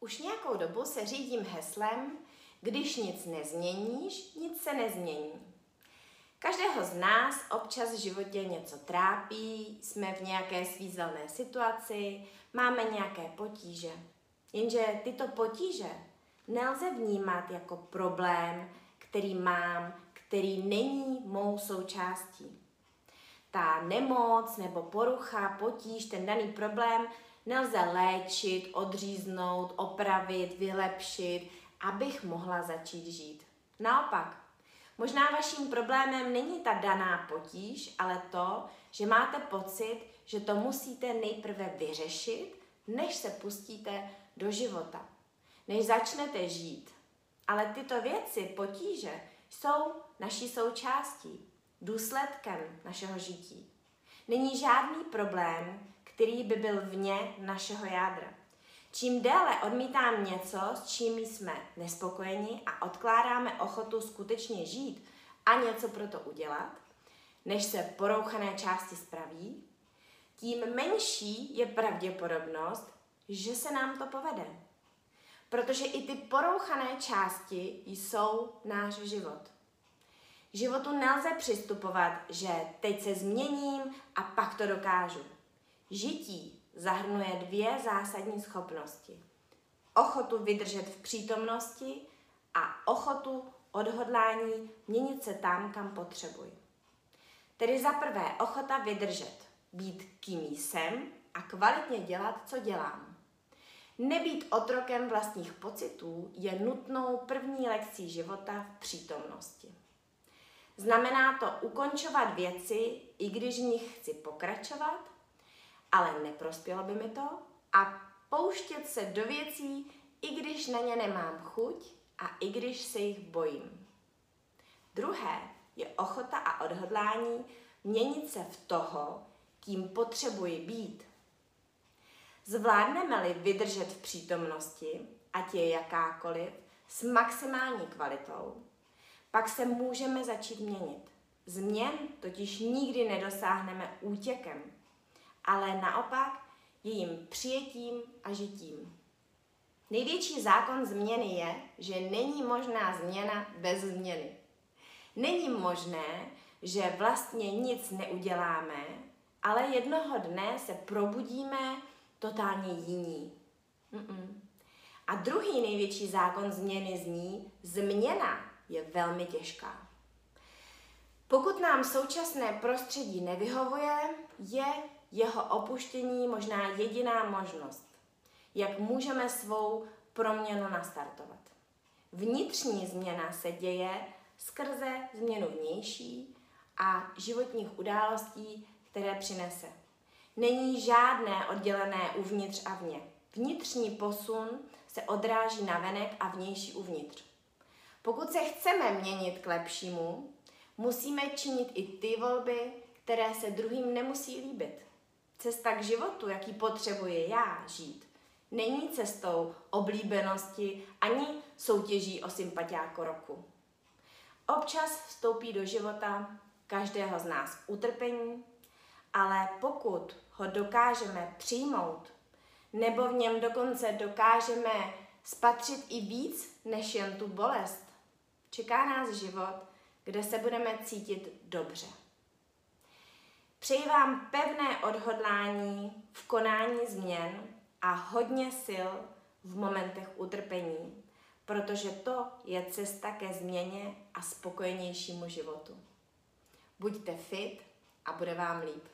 Už nějakou dobu se řídím heslem, když nic nezměníš, nic se nezmění. Každého z nás občas v životě něco trápí, jsme v nějaké svízelné situaci, máme nějaké potíže. Jenže tyto potíže nelze vnímat jako problém, který mám, který není mou součástí. Ta nemoc nebo porucha, potíž, ten daný problém nelze léčit, odříznout, opravit, vylepšit, abych mohla začít žít. Naopak, možná vaším problémem není ta daná potíž, ale to, že máte pocit, že to musíte nejprve vyřešit, než se pustíte do života, než začnete žít. Ale tyto věci, potíže, jsou naší součástí, důsledkem našeho žití. Není žádný problém, který by byl vně našeho jádra. Čím déle odmítám něco, s čím jsme nespokojeni a odkládáme ochotu skutečně žít a něco pro to udělat, než se porouchané části spraví, tím menší je pravděpodobnost, že se nám to povede. Protože i ty porouchané části jsou náš život. Životu nelze přistupovat, že teď se změním a pak to dokážu. Žití zahrnuje dvě zásadní schopnosti. Ochotu vydržet v přítomnosti a ochotu odhodlání měnit se tam, kam potřebuji. Tedy za prvé ochota vydržet, být kým jsem a kvalitně dělat, co dělám. Nebýt otrokem vlastních pocitů je nutnou první lekcí života v přítomnosti. Znamená to ukončovat věci, i když v nich chci pokračovat, ale neprospělo by mi to, a pouštět se do věcí, i když na ně nemám chuť a i když se jich bojím. Druhé je ochota a odhodlání měnit se v toho, kým potřebuji být. Zvládneme-li vydržet v přítomnosti, ať je jakákoliv, s maximální kvalitou, pak se můžeme začít měnit. Změn totiž nikdy nedosáhneme útěkem, ale naopak jejím přijetím a žitím. Největší zákon změny je, že není možná změna bez změny. Není možné, že vlastně nic neuděláme, ale jednoho dne se probudíme totálně jiní. Mm-mm. A druhý největší zákon změny zní, změna je velmi těžká. Pokud nám současné prostředí nevyhovuje, je jeho opuštění možná jediná možnost, jak můžeme svou proměnu nastartovat. Vnitřní změna se děje skrze změnu vnější a životních událostí, které přinese. Není žádné oddělené uvnitř a vně. Vnitřní posun se odráží na venek a vnější uvnitř. Pokud se chceme měnit k lepšímu, musíme činit i ty volby, které se druhým nemusí líbit. Cesta k životu, jaký potřebuje já žít, není cestou oblíbenosti ani soutěží o sympatiáko roku. Občas vstoupí do života každého z nás utrpení, ale pokud ho dokážeme přijmout, nebo v něm dokonce dokážeme spatřit i víc než jen tu bolest, čeká nás život, kde se budeme cítit dobře. Přeji vám pevné odhodlání v konání změn a hodně sil v momentech utrpení, protože to je cesta ke změně a spokojenějšímu životu. Buďte fit a bude vám líp.